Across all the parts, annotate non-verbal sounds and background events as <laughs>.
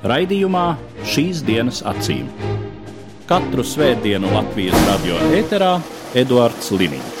Raidījumā šīs dienas acīm. Katru svētdienu Latvijas radio eterā Eduards Liniņš.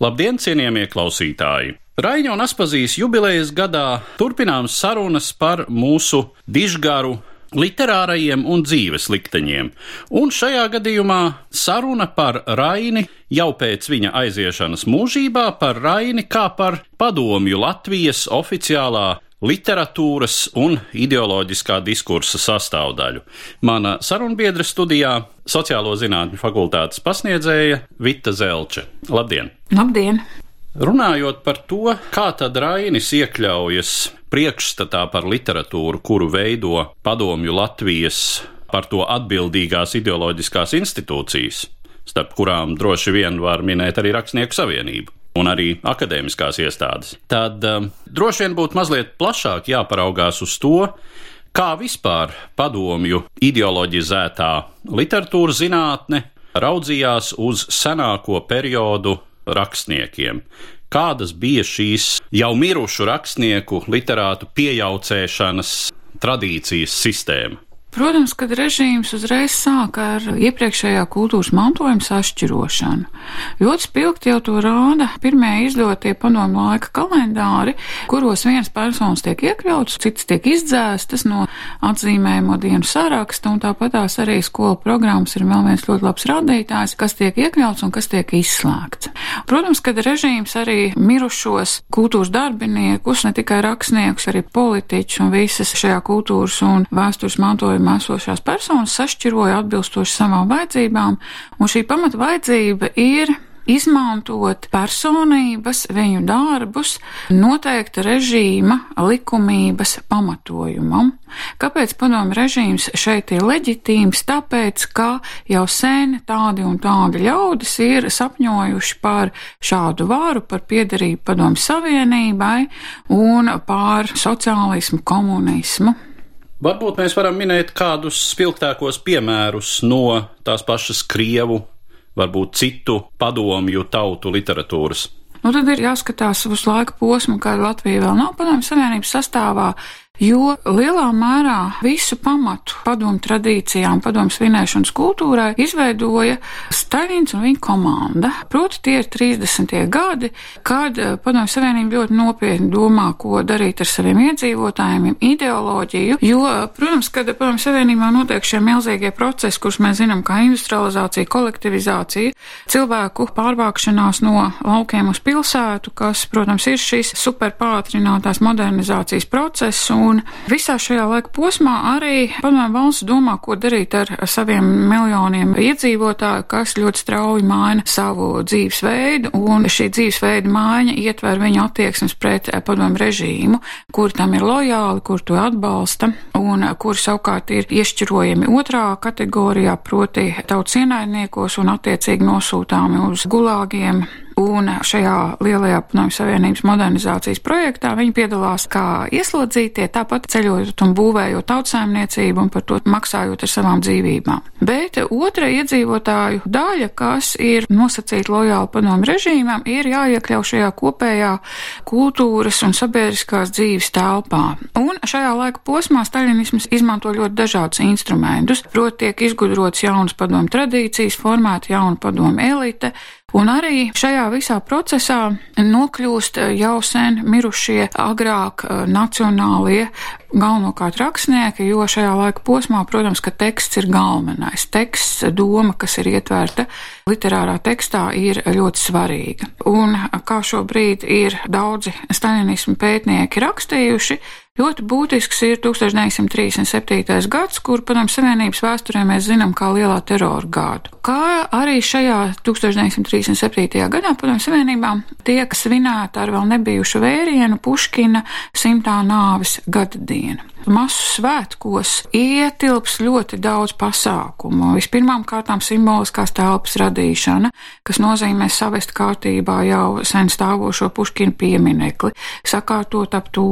Labdien, cienījamie klausītāji! Raņa un Aspazijas jubilejas gadā turpinām sarunas par mūsu dižgaru literārajiem un dzīves likteņiem, un šajā gadījumā saruna par Raini jau pēc viņa aiziešanas mūžībā, par Raini kā par padomju Latvijas oficiālā literatūras un ideoloģiskā diskursa sastāvdaļu. Mana sarunbiedra studijā - sociālo zinātņu fakultātes pasniedzēja Vita Zelče. Labdien! Labdien! Runājot par to, kā tad Rainis iekļaujas priekšstatā par literatūru, kuru veido padomju Latvijas par to atbildīgās ideoloģiskās institūcijas, starp kurām droši vien var minēt arī Rakstnieku savienību un arī akadēmiskās iestādes, tad um, droši vien būtu mazliet plašāk jāparaugās uz to, kā vispār padomju ideoloģizētā literatūra zinātne raudzījās uz senāko periodu rakstniekiem. Kādas bija šīs jau mirušu rakstnieku literātu piejaucēšanas tradīcijas sistēma? Protams, kad režīms uzreiz sāka ar iepriekšējā kultūras mantojuma sašķirošanu. Ļoti spilgti jau to rāda pirmie izdotie padomu laika kalendāri, kuros viens personas tiek iekļauts, cits tiek izdzēstas no atzīmējumu dienu saraksta, un tāpatās arī skolu programmas ir vēl viens ļoti labs rādītājs, kas tiek iekļauts un kas tiek izslēgts. Protams, kad režīms arī mirušos kultūras darbiniekus, ne tikai rakstniekus, arī politiķus un visas šajā kultūras un vēstures mantojuma mantojumā esošās personas sašķiroja atbilstoši savām vajadzībām, un šī pamata vajadzība ir izmantot personības, viņu darbus noteikta režīma likumības pamatojumam. Kāpēc padomu režīms šeit ir leģitīms? Tāpēc, ka jau sen tādi un tādi ļaudis ir sapņojuši par šādu varu, par piederību padomu savienībai un par sociālismu, komunismu. Varbūt mēs varam minēt kādus spilgtākos piemērus no tās pašas Krievu, varbūt citu padomju tautu literatūras. Nu, tad ir jāskatās uz laika posmu, kad Latvija vēl nav padomju savienības sastāvā, jo lielā mērā visu pamatu padomu tradīcijām, padomu svinēšanas kultūrai izveidoja Staļins un viņa komanda. Proti, tie ir 30. gadi, kad eh, padomu savienība ļoti nopietni domā, ko darīt ar saviem iedzīvotājiem, ideoloģiju, jo, protams, kad padomu savienībā notiek šie milzīgie procesi, kurus mēs zinām kā industrializācija, kolektivizācija, cilvēku pārvākšanās no laukiem uz pilsētu, kas, protams, ir šis superpātrinātās modernizācijas process, un visā šajā laika posmā arī padomju valsts domā, ko darīt ar saviem miljoniem iedzīvotāju, kas ļoti strauji maina savu dzīvesveidu, un šī dzīvesveida maiņa ietver viņu attieksmes pret padomju režīmu, kur tam ir lojāli, kur to atbalsta, un kur savukārt ir iešķirojami otrā kategorijā, proti tautas ienaidniekos un attiecīgi nosūtāmi uz gulāgiem Un šajā lielajā padomju savienības modernizācijas projektā viņi piedalās kā ieslodzītie, tāpat ceļojot un būvējot tautsājumniecību un par to maksājot ar savām dzīvībām. Bet otra iedzīvotāju daļa, kas ir nosacīta lojāli padomju režīmam, ir jāiekļauj šajā kopējā kultūras un sabiedriskās dzīves telpā. Un šajā laika posmā staļinisms izmanto ļoti dažādus instrumentus, proti tiek izgudrots jaunas padomju tradīcijas, formēta jauna padomju elite, Un arī šajā visā procesā nokļūst jau sen mirušie agrāk eh, nacionālie galvenokārt rakstnieki, jo šajā laika posmā, protams, ka teksts ir galvenais. Teksts, doma, kas ir ietverta literārā tekstā, ir ļoti svarīga. Un kā šobrīd ir daudzi staļinismu pētnieki rakstījuši, Ļoti būtisks ir 1937. gads, kur padomju Savienības vēsturē mēs zinām kā lielā terora gadu. Kā arī šajā 1937. gadā padomju Savienībā tiek svinēta ar vēl nebijušu vērienu Puškina simtā nāves gada diena. Masu svētkos ietilps ļoti daudz pasākumu. Vispirmām kārtām simboliskās telpas radīšana, kas nozīmē savest kārtībā jau sen stāvošo Puškina pieminekli, sakārtot ap to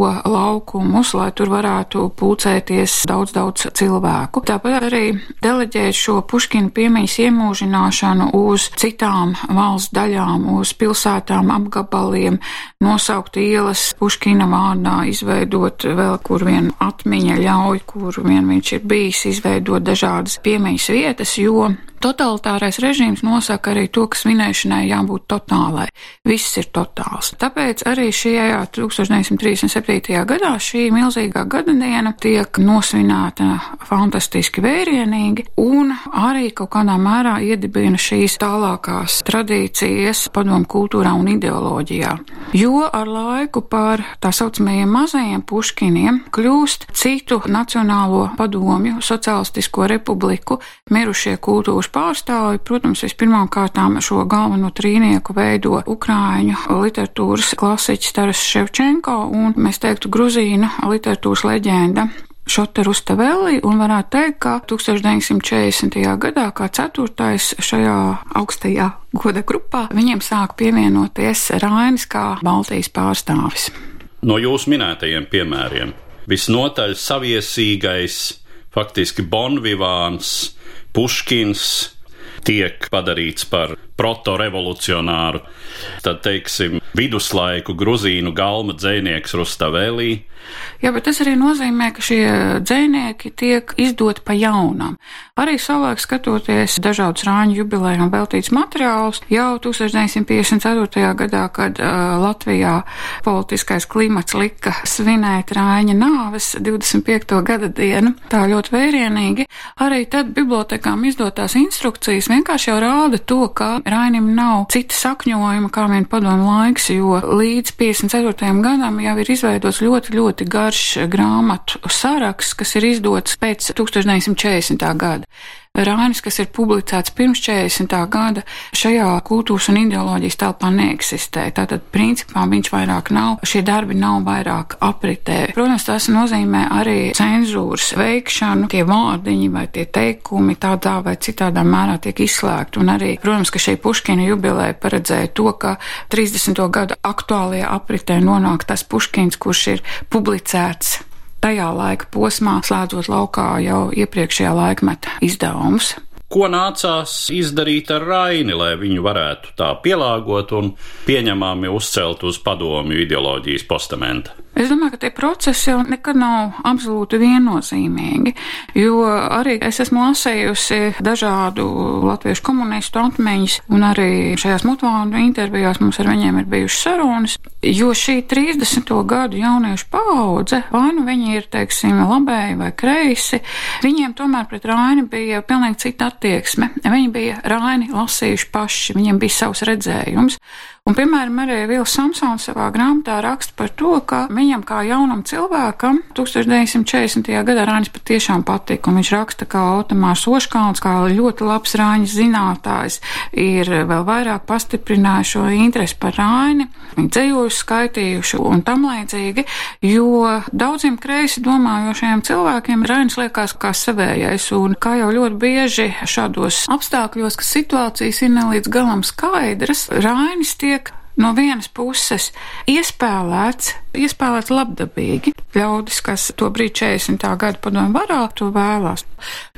laukumus, lai tur varētu pulcēties daudz, daudz cilvēku. Tāpat arī deleģēt šo Puškina piemiņas iemūžināšanu uz citām valsts daļām, uz pilsētām, apgabaliem, nosaukt ielas Puškina vārdā, izveidot vēl kur vien atmiņa ļauj, kur vien viņš ir bijis, izveidot dažādas piemiņas vietas, jo Totalitārais režīms nosaka arī to, ka svinēšanai jābūt totālai. Viss ir totāls. Tāpēc arī šajā 1937. gadā šī milzīgā gada diena tiek nosvinēta fantastiski vērienīgi un arī kaut kādā mērā iedibina šīs tālākās tradīcijas padomu kultūrā un ideoloģijā. Jo ar laiku par tā saucamajiem mazajiem puškiniem kļūst citu nacionālo padomju, socialistisko republiku mirušie kultūras pārstāvi, protams, vispirmām kārtām šo galveno trīnieku veido Ukrāņu literatūras klasiķis Taras Ševčenko un, mēs teiktu, Gruzīna literatūras leģenda Šota Rustavelli, un varētu teikt, ka 1940. gadā, kā ceturtais šajā augstajā goda grupā, viņiem sāk pievienoties Rainis kā Baltijas pārstāvis. No jūsu minētajiem piemēriem visnotaļ saviesīgais, faktiski bonvivāns, Puškins tiek padarīts par protorevolucionāru, tad, teiksim, viduslaiku gruzīnu galma dzēnieks Rustavēlī. Jā, bet tas arī nozīmē, ka šie dzēnieki tiek izdoti pa jaunam. Arī savulaik skatoties dažādus rāņu jubilējām veltīts materiālus, jau 1954. gadā, kad uh, Latvijā politiskais klimats lika svinēt rāņa nāves 25. gada dienu, tā ļoti vērienīgi, arī tad bibliotekām izdotās instrukcijas vienkārši jau rāda to, ka Rainim nav cita sakņojuma kā vien padomu laiks, jo līdz 54. gadam jau ir izveidots ļoti, ļoti garš grāmatu saraksts, kas ir izdots pēc 1940. gada. Rānis, kas ir publicēts pirms 40. gada, šajā kultūras un ideoloģijas telpā neeksistē. Tātad, principā, viņš vairāk nav, šie darbi nav vairāk apritē. Protams, tas nozīmē arī cenzūras veikšanu, tie vārdiņi vai tie teikumi tādā vai citādā mērā tiek izslēgti. Un arī, protams, ka šī Puškina jubileja paredzēja to, ka 30. gada aktuālajā apritē nonāk tas Puškins, kurš ir publicēts tajā laika posmā, slēdzot laukā jau iepriekšējā laikmeta izdevumus. Ko nācās izdarīt ar Raini, lai viņu varētu tā pielāgot un pieņemami uzcelt uz padomju ideoloģijas postamenta? Es domāju, ka tie procesi jau nekad nav absolūti viennozīmīgi, jo arī es esmu lasējusi dažādu latviešu komunistu atmiņas, un arī šajās mutvānu intervijās mums ar viņiem ir bijušas sarunas, jo šī 30. gadu jauniešu paudze, vai nu viņi ir, teiksim, labēji vai kreisi, viņiem tomēr pret Raini bija pilnīgi cita attieksme. Viņi bija Raini lasījuši paši, viņiem bija savs redzējums. Un, piemēram, arī Vils Samsons savā grāmatā raksta par to, ka viņam kā jaunam cilvēkam 1940. gadā Rāņš patiešām patika, un viņš raksta, ka Otamārs Oškalns, kā ļoti labs Rāņas zinātājs, ir vēl vairāk pastiprinājuši šo interesi par Rāņi, viņi dzējojuši, skaitījuši un tam līdzīgi, jo daudziem kreisi domājošajiem cilvēkiem Rāņš liekas kā savējais, un kā jau ļoti bieži šādos apstākļos, ka situācijas ir nelīdz galam skaidras, Rāņas tiek no vienas puses iespēlēts, iespēlēts labdabīgi. Ļaudis, kas to brīdi 40. gada padomu varā, to vēlās.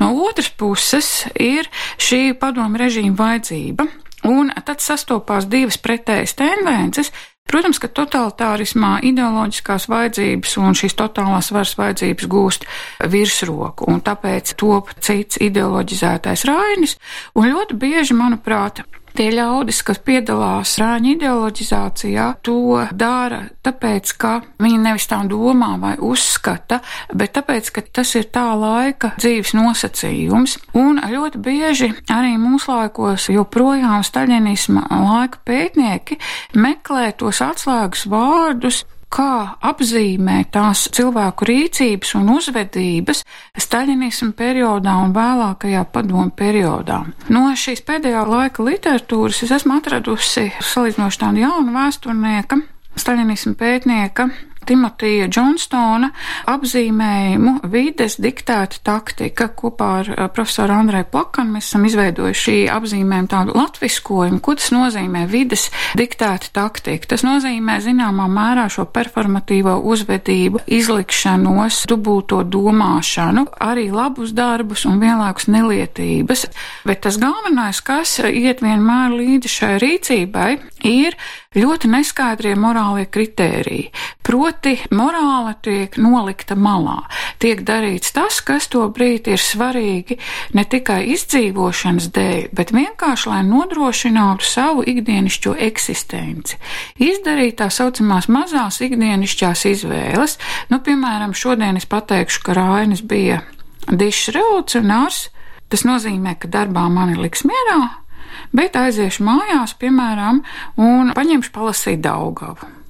No otras puses ir šī padomu režīma vajadzība, un tad sastopās divas pretējas tendences. Protams, ka totalitārismā ideoloģiskās vajadzības un šīs totālās varas vajadzības gūst virsroku, un tāpēc top cits ideoloģizētais rainis, un ļoti bieži, manuprāt, Tie ļaudis, kas piedalās rāņu ideoloģizācijā, to dara tāpēc, ka viņi nevis tā domā vai uzskata, bet tāpēc, ka tas ir tā laika dzīves nosacījums. Un ļoti bieži arī mūslaikos joprojām staļinisma laika pētnieki meklē tos atslēgas vārdus, kā apzīmē tās cilvēku rīcības un uzvedības staļinismu periodā un vēlākajā padomu periodā. No šīs pēdējā laika literatūras es esmu atradusi salīdzinoši tādu jaunu vēsturnieka, staļinismu pētnieka Timotija Džonstona apzīmējumu vides diktēta taktika kopā ar profesoru Andreju Plakanu. Mēs esam izveidojuši šī apzīmējuma tādu latviskojumu. Ko tas nozīmē vides diktēta taktika? Tas nozīmē zināmā mērā šo performatīvo uzvedību, izlikšanos, dubulto domāšanu, arī labus darbus un vienlaikus nelietības. Bet tas galvenais, kas iet vienmēr līdzi šai rīcībai, ir ļoti neskaidrie morālie kritēriji. Proti, morāla tiek nolikta malā. Tiek darīts tas, kas to brīdi ir svarīgi ne tikai izdzīvošanas dēļ, bet vienkārši, lai nodrošinātu savu ikdienišķo eksistenci. Izdarīt tā saucamās mazās ikdienišķās izvēles. Nu, piemēram, šodien es pateikšu, ka Rainis bija dišs revolucionārs. Tas nozīmē, ka darbā mani liks mierā, bet aiziešu mājās, piemēram, un paņemšu palasīt Daugavu.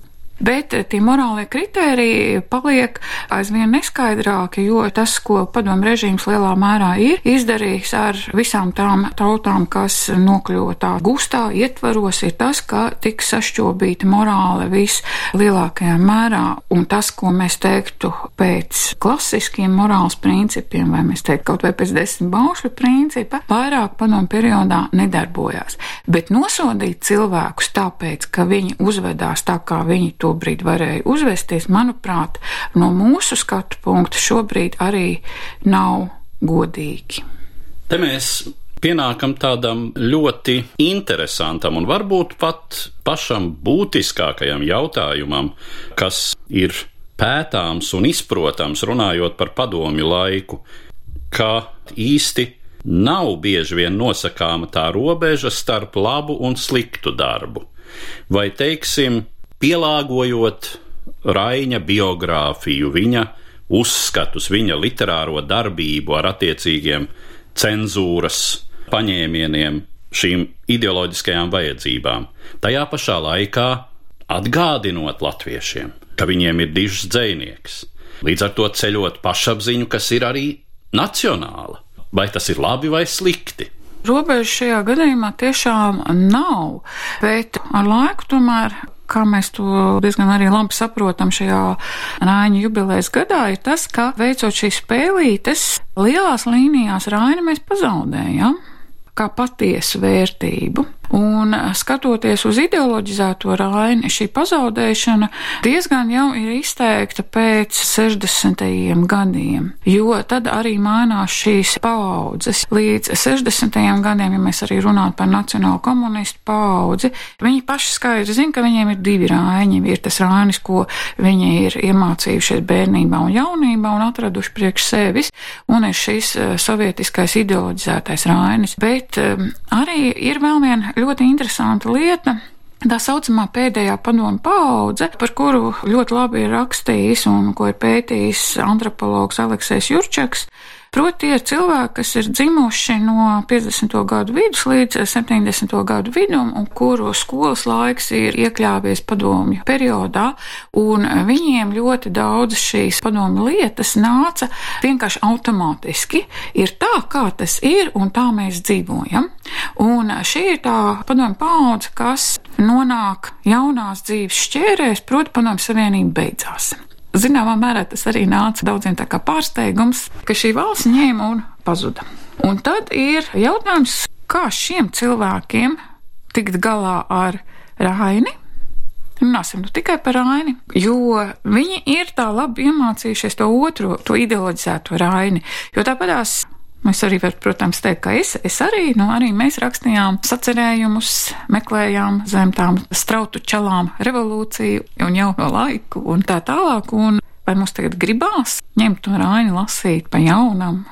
Bet tie morālie kritēriji paliek aizvien neskaidrāki, jo tas, ko padomu režīms lielā mērā ir izdarījis ar visām tām tautām, kas nokļuva tā gustā ietvaros, ir tas, ka tiks sašķobīta morāle vislielākajā mērā. Un tas, ko mēs teiktu pēc klasiskiem morāles principiem, vai mēs teiktu kaut vai pēc desmit baušļu principa, vairāk padomu periodā nedarbojās. Bet nosodīt cilvēkus tāpēc, ka viņi uzvedās tā, kā viņi to tobrīd varēja uzvesties, manuprāt, no mūsu skatu punkta šobrīd arī nav godīgi. Te mēs pienākam tādam ļoti interesantam un varbūt pat pašam būtiskākajam jautājumam, kas ir pētāms un izprotams runājot par padomju laiku, ka īsti nav bieži vien nosakāma tā robeža starp labu un sliktu darbu. Vai teiksim, pielāgojot Raina biogrāfiju, viņa uzskatus, viņa literāro darbību ar attiecīgiem cenzūras paņēmieniem, šīm ideoloģiskajām vajadzībām. Tajā pašā laikā atgādinot latviešiem, ka viņiem ir dižs dzēnieks, līdz ar to ceļot pašapziņu, kas ir arī nacionāla. Vai tas ir labi vai slikti? Robeža šajā gadījumā tiešām nav, bet ar laiku tomēr kā mēs to diezgan arī labi saprotam šajā Rāņa jubilejas gadā, ir tas, ka veicot šīs spēlītes, lielās līnijās Rāņa mēs pazaudējam kā patiesu vērtību. Un skatoties uz ideoloģizēto raini, šī pazaudēšana diezgan jau ir izteikta pēc 60. gadiem, jo tad arī mainās šīs paudzes. Līdz 60. gadiem, ja mēs arī runājam par nacionālu komunistu paudzi, viņi paši skaidri zina, ka viņiem ir divi rāņi. Ir tas rānis, ko viņi ir iemācījušies bērnībā un jaunībā un atraduši priekš sevis, un ir šis eh, sovietiskais ideoloģizētais rainis. Bet um, arī ir vēl viena ļoti interesanta lieta. Tā saucamā pēdējā padomu paudze, par kuru ļoti labi ir rakstījis un ko ir pētījis antropologs Aleksis Jurčaks, Proti, ir cilvēki, kas ir dzimuši no 50. gadu vidus līdz 70. gadu vidum, un kuru skolas laiks ir iekļāvies padomju periodā, un viņiem ļoti daudz šīs padomju lietas nāca vienkārši automātiski. Ir tā, kā tas ir, un tā mēs dzīvojam. Un šī ir tā padomju paudze, kas nonāk jaunās dzīves šķērēs, proti, padomju savienība beidzās. Zināmā mērā tas arī nāca daudziem tā kā pārsteigums, ka šī valsts ņēma un pazuda. Un tad ir jautājums, kā šiem cilvēkiem tikt galā ar Raini. Runāsim nu tikai par Raini, jo viņi ir tā labi iemācījušies to otro, to ideoloģizēto Raini. Jo tāpatās Mēs arī varam, protams, teikt, ka es, es arī, nu, arī mēs rakstījām sacerējumus, meklējām zem tām strautu čalām revolūciju un jauno laiku un tā tālāk. Un vai mums tagad gribās ņemt to raini lasīt pa jaunam,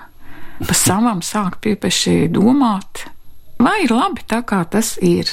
pa savam sākt piepeši domāt, vai ir labi tā, kā tas ir?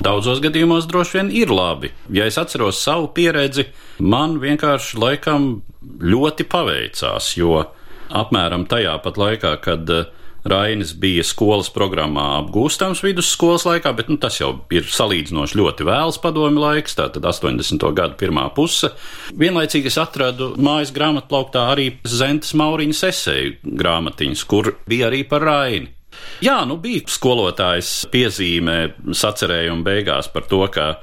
Daudzos gadījumos droši vien ir labi. Ja es atceros savu pieredzi, man vienkārši laikam ļoti paveicās, jo apmēram tajā pat laikā, kad eh, Rainis bija skolas programmā apgūstams vidusskolas laikā, bet nu, tas jau ir salīdzinoši ļoti vēls padomi laiks, tātad 80. gada pirmā puse. Vienlaicīgi es atradu mājas grāmatplauktā arī Zentas Mauriņas esēju grāmatiņas, kur bija arī par Raini. Jā, nu bija skolotājs piezīmē sacerējuma beigās par to, ka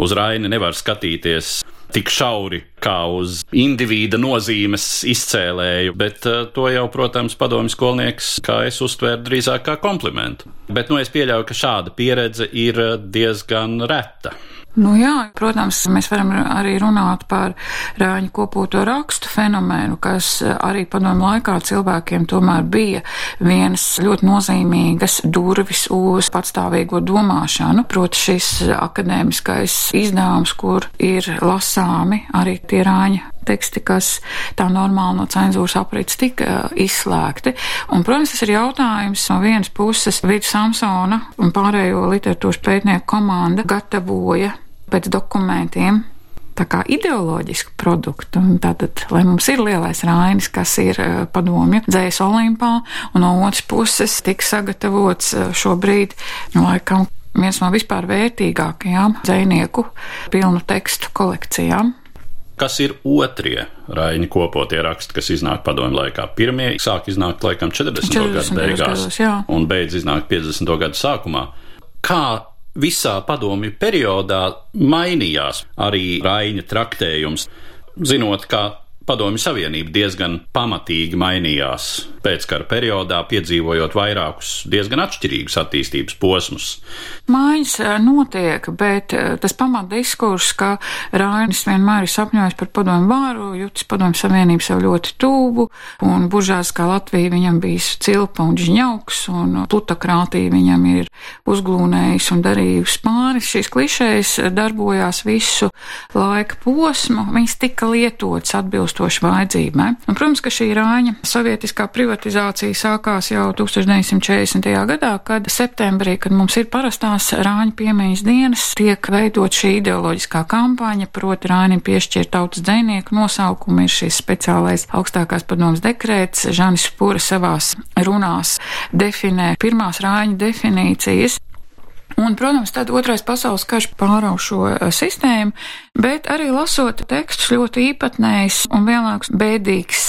uz Raini nevar skatīties tik šauri kā uz indivīda nozīmes izcēlēju, bet uh, to jau, protams, padomju skolnieks, kā es uztvēru, drīzāk kā komplimentu. Bet nu, es pieļauju, ka šāda pieredze ir eh, diezgan reta. Nu jā, protams, mēs varam arī runāt par rāņu kopoto rakstu fenomenu, kas arī padomu laikā cilvēkiem tomēr bija viens ļoti nozīmīgas durvis uz patstāvīgo domāšanu, proti šis akadēmiskais izdevums, kur ir lasāmi arī tie rāņa teksti, kas tā normāli no cenzūras aprits tika izslēgti. Un, protams, tas ir jautājums no vienas puses Vita Samsona un pārējo literatūras pētnieku komanda gatavoja pēc dokumentiem. Tā kā ideoloģisku produktu, tātad, lai mums ir lielais rainis, kas ir uh, padomju dzējas olimpā, un no otras puses tiks sagatavots uh, šobrīd, nu, laikam, viens no vispār vērtīgākajām dzēnieku pilnu tekstu kolekcijām. Kas ir otrie raini kopotie raksti, kas iznāk padomju laikā? Pirmie sāk iznākt laikam 40. 40. gadu beigās gados, un beidz iznākt 50. gadu sākumā. Kā visā padomju periodā mainījās arī Raina traktējums, zinot, ka Padomju Savienība diezgan pamatīgi mainījās pēckara periodā, piedzīvojot vairākus diezgan atšķirīgus attīstības posmus. Mājas eh, notiek, bet eh, tas pamatdiskurss, ka Rainis vienmēr ir sapņojis par padomju vāru, jūtas padomju Savienību sev ļoti tūbu, un buržās kā Latvija viņam bijis cilpa un žņauks, un plutokrātija viņam ir uzglūnējis un darījusi pāri. Šīs klišejas darbojās visu laika posmu, viņas tika lietotas atbilst atbilstoši vajadzībām. Protams, ka šī rāņa sovietiskā privatizācija sākās jau 1940. gadā, kad septembrī, kad mums ir parastās rāņa piemiņas dienas, tiek veidot šī ideoloģiskā kampaņa, proti rāņiem piešķirt tautas dzēnieku nosaukumu, ir šis speciālais augstākās padomas dekrēts. Žanis Spura savās runās definē pirmās rāņa definīcijas, Un, protams, tad otrais pasaules karš pārauž šo eh, sistēmu, bet arī lasot tekstus ļoti īpatnējs un vienlaikus bēdīgs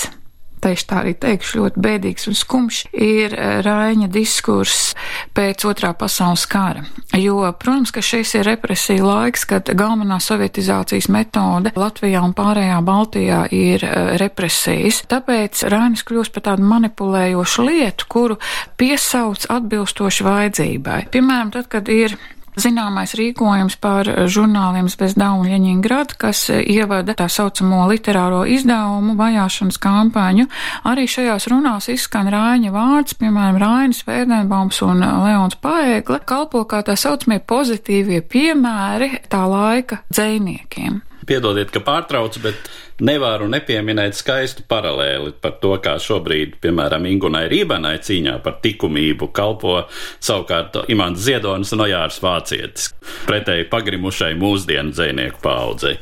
teikšu tā arī teikšu, ļoti bēdīgs un skumjš, ir eh, Raiņa diskurss pēc otrā pasaules kara. Jo, protams, ka šis ir represija laiks, kad galvenā sovietizācijas metode Latvijā un pārējā Baltijā ir eh, represijas. Tāpēc Rainis kļūst par tādu manipulējošu lietu, kuru piesauc atbilstoši vajadzībai. Piemēram, tad, kad ir zināmais rīkojums par žurnāliem Zvezda un Ļeņingrad, kas ievada tā saucamo literāro izdevumu vajāšanas kampaņu. Arī šajās runās izskan Rāņa vārds, piemēram, Rainis Vērdenbaums un Leons Paēgle, kalpo kā tā saucamie pozitīvie piemēri tā laika dzēniekiem. Piedodiet, ka pārtraucu, bet nevaru nepieminēt skaistu paralēli par to, kā šobrīd, piemēram, Ingunai Rībenai cīņā par likumību kalpo savukārt Imants Ziedonis un Ojārs Vācietis, pretēji pagrimušai mūsdienu dzēnieku paudzei.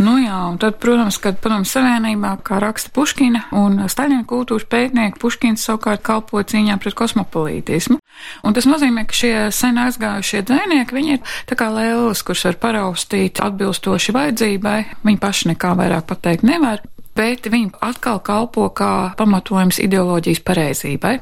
Nu jā, un tad, protams, kad padomu savienībā, kā raksta Puškina un Staļina kultūras pētnieki, Puškins savukārt kalpo cīņā pret kosmopolītismu. Un tas nozīmē, ka šie sen aizgājušie dzēnieki, viņi ir tā kā lēlis, kurš var paraustīt atbilstoši vajadzībai, viņi paši nekā vairāk pateikt nevar, bet viņi atkal kalpo kā pamatojums ideoloģijas pareizībai.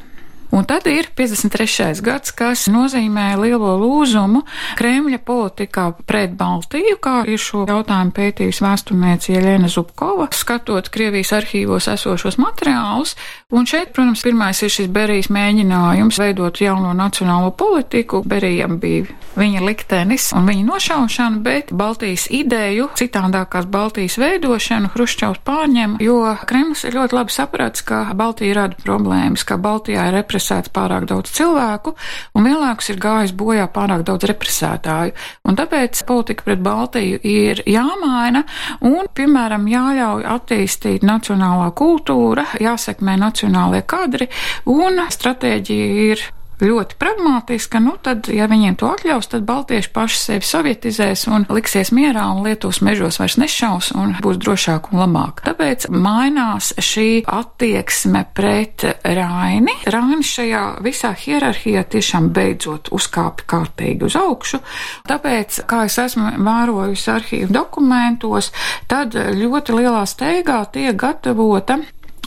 Un tad ir 53. gads, kas nozīmē lielo lūzumu Kremļa politikā pret Baltiju, kā ir šo jautājumu pētījusi vēsturniece Jelena Zubkova, skatot Krievijas arhīvos esošos materiālus. Un šeit, protams, pirmais ir šis Berijas mēģinājums veidot jauno nacionālo politiku. Berijam bija viņa liktenis un viņa nošaušana, bet Baltijas ideju, citādākās Baltijas veidošanu Hruščovs pārņem, jo Kremlis ir ļoti labi saprats, ka Baltija rada problēmas, ka Baltijā ir represija represēts pārāk daudz cilvēku, un vienlaikus ir gājis bojā pārāk daudz represētāju. Un tāpēc politika pret Baltiju ir jāmaina un, piemēram, jāļauj attīstīt nacionālā kultūra, jāsekmē nacionālie kadri, un stratēģija ir ļoti pragmātiska, nu tad, ja viņiem to atļaus, tad baltieši paši sevi sovietizēs un liksies mierā un Lietuvas mežos vairs nešaus un būs drošāk un labāk. Tāpēc mainās šī attieksme pret Raini. Raini šajā visā hierarhijā tiešām beidzot uzkāpa kārtīgi uz augšu. Tāpēc, kā es esmu vērojusi arhīvu dokumentos, tad ļoti lielā steigā tiek gatavota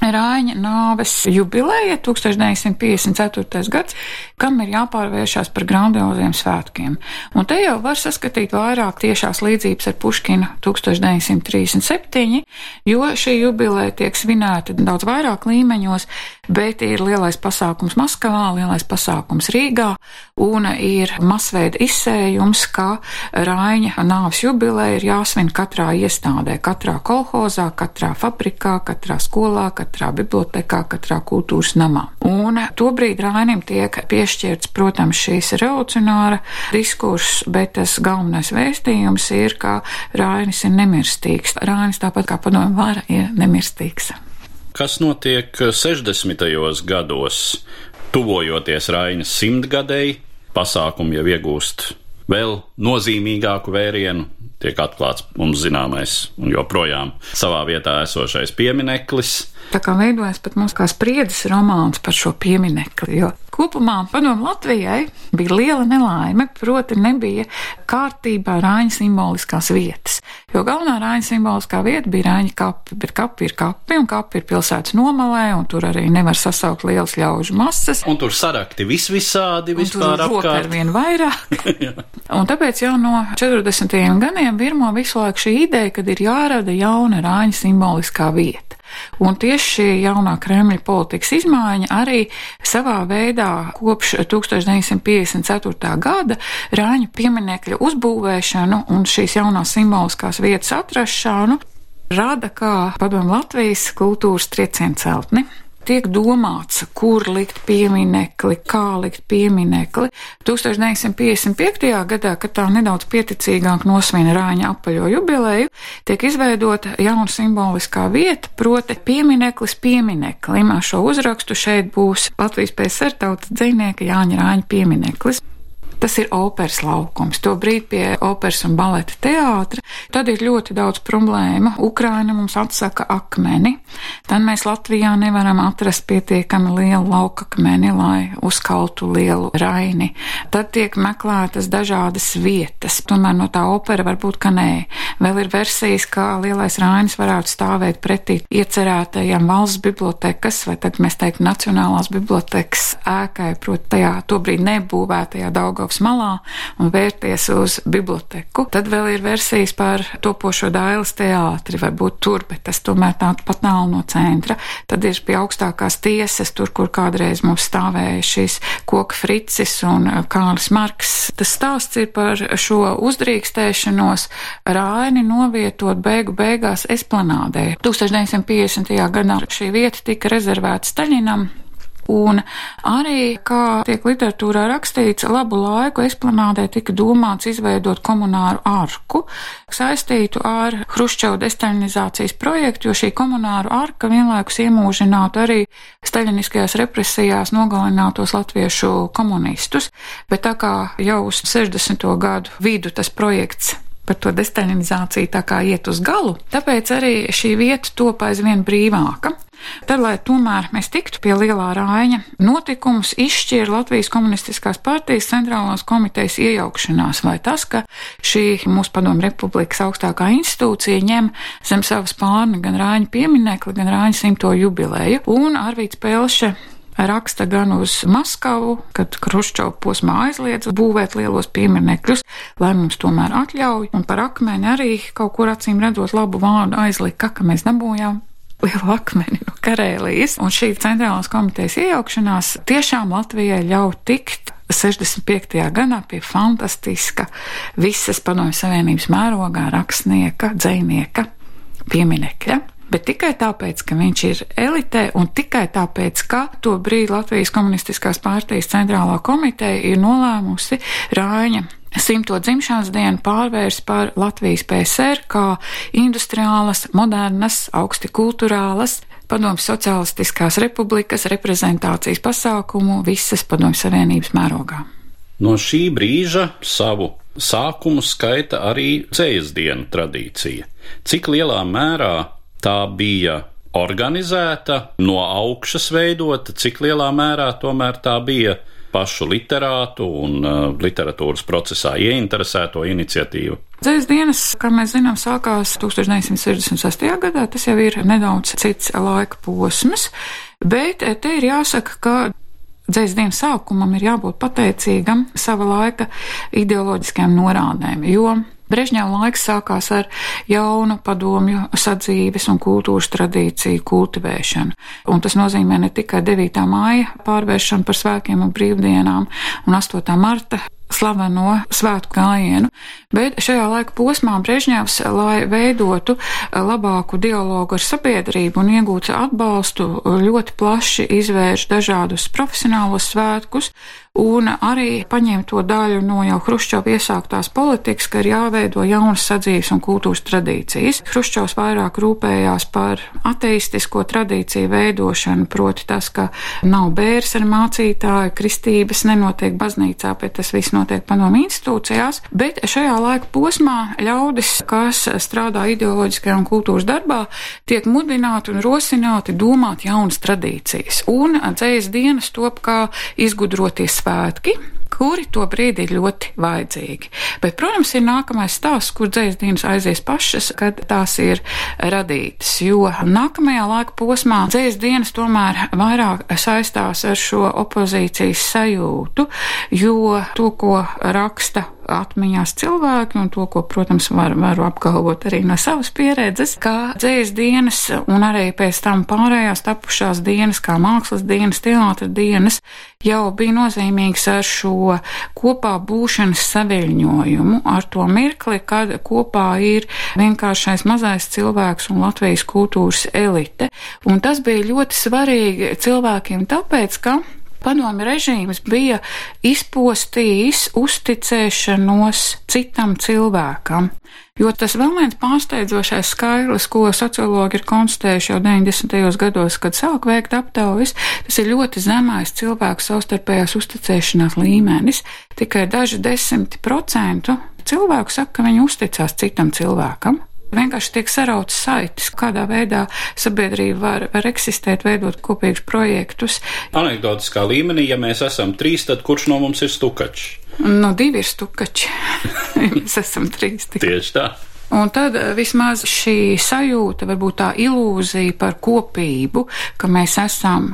Rāņa nāves jubileja 1954. gads, kam ir jāpārvēršās par grandioziem svētkiem. Un te jau var saskatīt vairāk tiešās līdzības ar Puškinu 1937, jo šī jubileja tiek svinēta daudz vairāk līmeņos, bet ir lielais pasākums Maskavā, lielais pasākums Rīgā un ir masveida izsējums, ka Rāņa nāves jubileja ir jāsvin katrā iestādē, katrā kolhozā, katrā fabrikā, katrā skolā, katrā bibliotekā, katrā kultūras namā. Un tobrīd Rainim tiek piešķirts, protams, šīs revolucionāra diskurss, bet tas galvenais vēstījums ir, ka Rainis ir nemirstīgs. Rainis tāpat kā padomju vara ir nemirstīgs. Kas notiek 60. gados, tuvojoties Rainas simtgadēji, pasākumi jau iegūst vēl nozīmīgāku vērienu, tiek atklāts mums zināmais un joprojām savā vietā esošais piemineklis. Tā kā veidojas pat mums kā spriedzes romāns par šo pieminekli, jo kopumā padomu Latvijai bija liela nelaime, proti nebija kārtībā rāņa simboliskās vietas, jo galvenā rāņa simboliskā vieta bija rāņa kapi, bet kapi ir kapi, un kapi ir pilsētas nomalē, un tur arī nevar sasaukt lielas ļaužu masas. Un tur sarakti vis visādi vispār apkārt. Ar vien vairāk. <laughs> un tāpēc jau no 40. gadiem virmo visu laiku šī ideja, kad ir jārada jauna rāņa simboliskā vieta. Un tieši šī jaunā Kremļa politikas izmaiņa arī savā veidā kopš 1954. gada Rāņu pieminekļu uzbūvēšanu un šīs jaunās simboliskās vietas atrašanu rada kā padomu Latvijas kultūras triecienu celtni tiek domāts, kur likt pieminekli, kā likt pieminekli. 1955. gadā, kad tā nedaudz pieticīgāk nosvina Rāņa apaļo jubileju, tiek izveidota jauna simboliskā vieta, proti piemineklis piemineklim. Šo uzrakstu šeit būs Latvijas PSR tautas dzinieka Jāņa Rāņa piemineklis. Tas ir operas laukums. To brīdi pie operas un baleta teātra. Tad ir ļoti daudz problēmu. Ukraina mums atsaka akmeni. Tad mēs Latvijā nevaram atrast pietiekami lielu laukakmeni, lai uzkaltu lielu raini. Tad tiek meklētas dažādas vietas. Tomēr no tā opera varbūt, ka nē. Vēl ir versijas, kā lielais rainis varētu stāvēt pretī iecerētajām valsts bibliotekas, vai tad mēs teiktu Nacionālās bibliotekas ēkai, proti tajā tobrīd nebūvētajā Daugavas malā un vērties uz biblioteku. Tad vēl ir versijas par topošo Dailas teātri, varbūt tur, bet tas tomēr tāds pat tālu no centra. Tad ir pie augstākās tiesas, tur, kur kādreiz mums stāvēja šīs koka fricis un Kālis Marks. Tas stāsts ir par šo uzdrīkstēšanos Raini novietot beigu beigās esplanādē. 1950. gadā šī vieta tika rezervēta Staļinam, Un arī, kā tiek literatūrā rakstīts, labu laiku esplanādē tika domāts izveidot komunāru arku, saistītu ar Hruščeva destaļinizācijas projektu, jo šī komunāru arka vienlaikus iemūžinātu arī staļiniskajās represijās nogalinātos latviešu komunistus, bet tā kā jau uz 60. gadu vidu tas projekts par to destaļinizāciju tā kā iet uz galu, tāpēc arī šī vieta top aizvien brīvāka. Tad, lai tomēr mēs tiktu pie lielā rāņa, notikumus izšķīra Latvijas komunistiskās partijas centrālās komitejas iejaukšanās, vai tas, ka šī mūsu padomu republikas augstākā institūcija ņem zem savas pārni gan rāņa pieminekli, gan rāņa simto jubileju, un Arvīts Pelše raksta gan uz Maskavu, kad Kruščova posmā aizliedz būvēt lielos pieminekļus, lai mums tomēr atļauj, un par akmeni arī kaut kur acīm redzot labu vārdu aizlika, ka mēs dabūjām lielu akmeni no Karēlijas, un šī centrālās komitejas iejaukšanās tiešām Latvijai ļauj tikt 65. gadā pie fantastiska visas padomju savienības mērogā rakstnieka, dzēnieka pieminekļa. Bet tikai tāpēc, ka viņš ir elitē, un tikai tāpēc, ka to brīdi Latvijas komunistiskās partijas centrālā komiteja ir nolēmusi Rāņa simto dzimšanas dienu pārvērst par Latvijas PSR kā industriālas, modernas, augsti kulturālas, padomju sociālistiskās republikas reprezentācijas pasākumu visas padomju savienības mērogā. No šī brīža savu sākumu skaita arī dzējas dienu tradīcija. Cik lielā mērā tā bija organizēta, no augšas veidota, cik lielā mērā tomēr tā bija pašu literātu un uh, literatūras procesā ieinteresēto iniciatīvu. Dzējas dienas, kā mēs zinām, sākās 1968. gadā. Tas jau ir nedaudz cits laika posms, bet te ir jāsaka, ka dzējas dienas sākumam ir jābūt pateicīgam sava laika ideoloģiskajām norādēm, jo Brežņēva laiks sākās ar jaunu padomju sadzīves un kultūras tradīciju kultivēšanu, un tas nozīmē ne tikai 9. māja pārvēršanu par svēkiem un brīvdienām un 8. marta slaveno svētku gājienu, bet šajā laika posmā Brežņevs, lai veidotu labāku dialogu ar sabiedrību un iegūtu atbalstu, ļoti plaši izvērš dažādus profesionālos svētkus un arī paņem to daļu no jau Hruščova iesāktās politikas, ka ir jāveido jaunas sadzīves un kultūras tradīcijas. Hruščovs vairāk rūpējās par ateistisko tradīciju veidošanu, proti tas, ka nav bērs ar mācītāju, kristības nenotiek baznīcā, bet tas viss notiek padomu institūcijās, bet šajā laika posmā ļaudis, kas strādā ideoloģiskajā un kultūras darbā, tiek mudināti un rosināti domāt jaunas tradīcijas. Un dzējas dienas top kā izgudroties svētki, kuri to brīdi ir ļoti vajadzīgi. Bet, protams, ir nākamais stāsts, kur dzējas dienas aizies pašas, kad tās ir radītas, jo nākamajā laika posmā dzējas dienas tomēr vairāk saistās ar šo opozīcijas sajūtu, jo to, ko raksta atmiņās cilvēki, un to, ko, protams, var, varu apgalvot arī no savas pieredzes, ka dzējas dienas un arī pēc tam pārējās tapušās dienas, kā mākslas dienas, teātra dienas, jau bija nozīmīgs ar šo kopā būšanas saviļņojumu, ar to mirkli, kad kopā ir vienkāršais mazais cilvēks un Latvijas kultūras elite. Un tas bija ļoti svarīgi cilvēkiem tāpēc, ka Padomju režīms bija izpostījis uzticēšanos citam cilvēkam, jo tas vēl viens pārsteidzošais skaidrs, ko sociologi ir konstatējuši jau 90. gados, kad sāk veikt aptaujas, tas ir ļoti zemais cilvēku savstarpējās uzticēšanās līmenis. Tikai daži desmit procentu cilvēku saka, ka viņi uzticās citam cilvēkam vienkārši tiek sarauts saites, kādā veidā sabiedrība var, var eksistēt, veidot kopīgus projektus. Anekdotiskā līmenī, ja mēs esam trīs, tad kurš no mums ir stukačs? No divi ir stukači. <laughs> mēs esam trīs. Tik. Tieši tā. Un tad eh, vismaz šī sajūta, varbūt tā ilūzija par kopību, ka mēs esam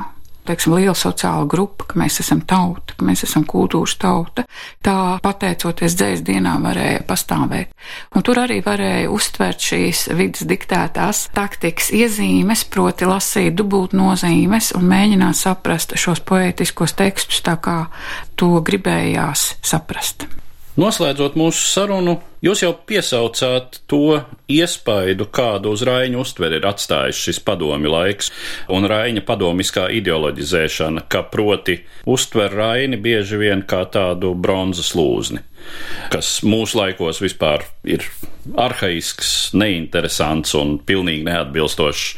teiksim, liela sociāla grupa, ka mēs esam tauta, ka mēs esam kultūras tauta. Tā pateicoties dzēs dienā varēja pastāvēt. Un tur arī varēja uztvert šīs vidas diktētās taktikas iezīmes, proti lasīt dubult nozīmes un mēģināt saprast šos poētiskos tekstus tā, kā to gribējās saprast. Noslēdzot mūsu sarunu, jūs jau piesaucāt to iespaidu, kādu uz Raņa uztveri ir atstājis šis padomju laiks un Raņa padomiskā ideoloģizēšana, ka proti uztver Raini bieži vien kā tādu bronzas lūzni, kas mūsu laikos vispār ir arhaisks, neinteresants un pilnīgi neatbilstošs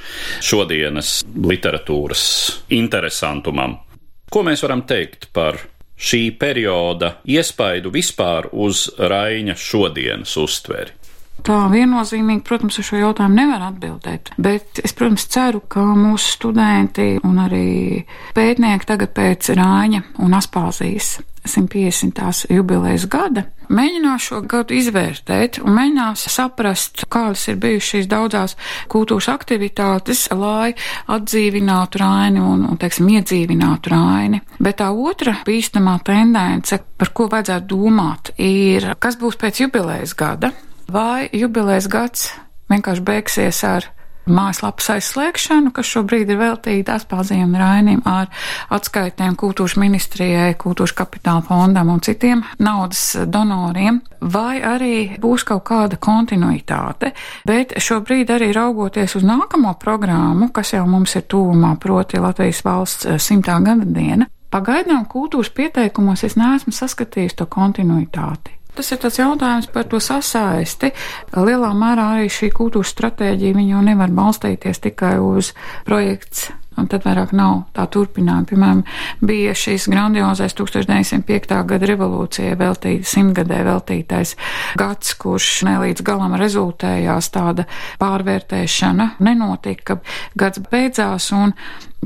šodienas literatūras interesantumam. Ko mēs varam teikt par šī perioda iespaidu vispār uz Raina šodienas uztveri? Tā viennozīmīgi, protams, uz šo jautājumu nevar atbildēt, bet es, protams, ceru, ka mūsu studenti un arī pētnieki tagad pēc Rāņa un Aspāzijas 150. jubilejas gada mēģinās šo gadu izvērtēt un mēģinās saprast, kādas ir bijušas daudzās kultūras aktivitātes, lai atdzīvinātu raini un, un teiksim, iedzīvinātu raini. Bet tā otra bīstamā tendence, par ko vajadzētu domāt, ir, kas būs pēc jubilejas gada, vai jubilejas gads vienkārši beigsies ar mājaslapas aizslēgšanu, kas šobrīd ir veltīta Aspāzijam Rainim ar atskaitēm kultūras ministrijai, kultūras kapitāla fondam un citiem naudas donoriem, vai arī būs kaut kāda kontinuitāte. Bet šobrīd arī raugoties uz nākamo programmu, kas jau mums ir tūmā, proti Latvijas valsts simtā gada diena, Pagaidām kultūras pieteikumos es neesmu saskatījis to kontinuitāti. Tas ir tāds jautājums par to sasaisti. Lielā mērā arī šī kultūras stratēģija jau nevar balstīties tikai uz projekts un tad vairāk nav tā turpinājuma. Piemēram, bija šīs grandiozais 1905. gada revolūcijai veltīts, simtgadē veltītais gads, kurš nelīdz galam rezultējās tāda pārvērtēšana, nenotika, gads beidzās un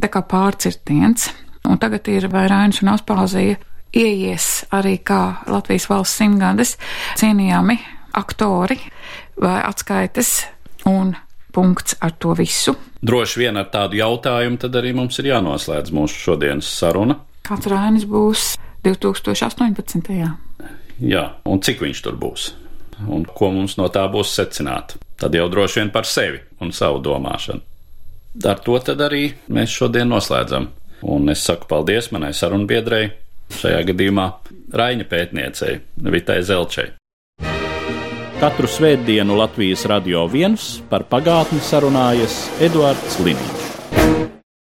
tā kā pārcirtiens. Un tagad ir Vairāns un Aspāzija ieies arī kā Latvijas valsts simtgades cienījami aktori vai atskaites un punkts ar to visu. Droši vien ar tādu jautājumu tad arī mums ir jānoslēdz mūsu šodienas saruna. Kāds Rainis būs 2018. Jā, un cik viņš tur būs? Un ko mums no tā būs secināt? Tad jau droši vien par sevi un savu domāšanu. Ar to tad arī mēs šodien noslēdzam. Un es saku paldies manai sarunbiedrei, šajā gadījumā Raņa pētniecei Vitai Zelčai. Katru svētdienu Latvijas radio viens par pagātni sarunājas Eduards Liniņš.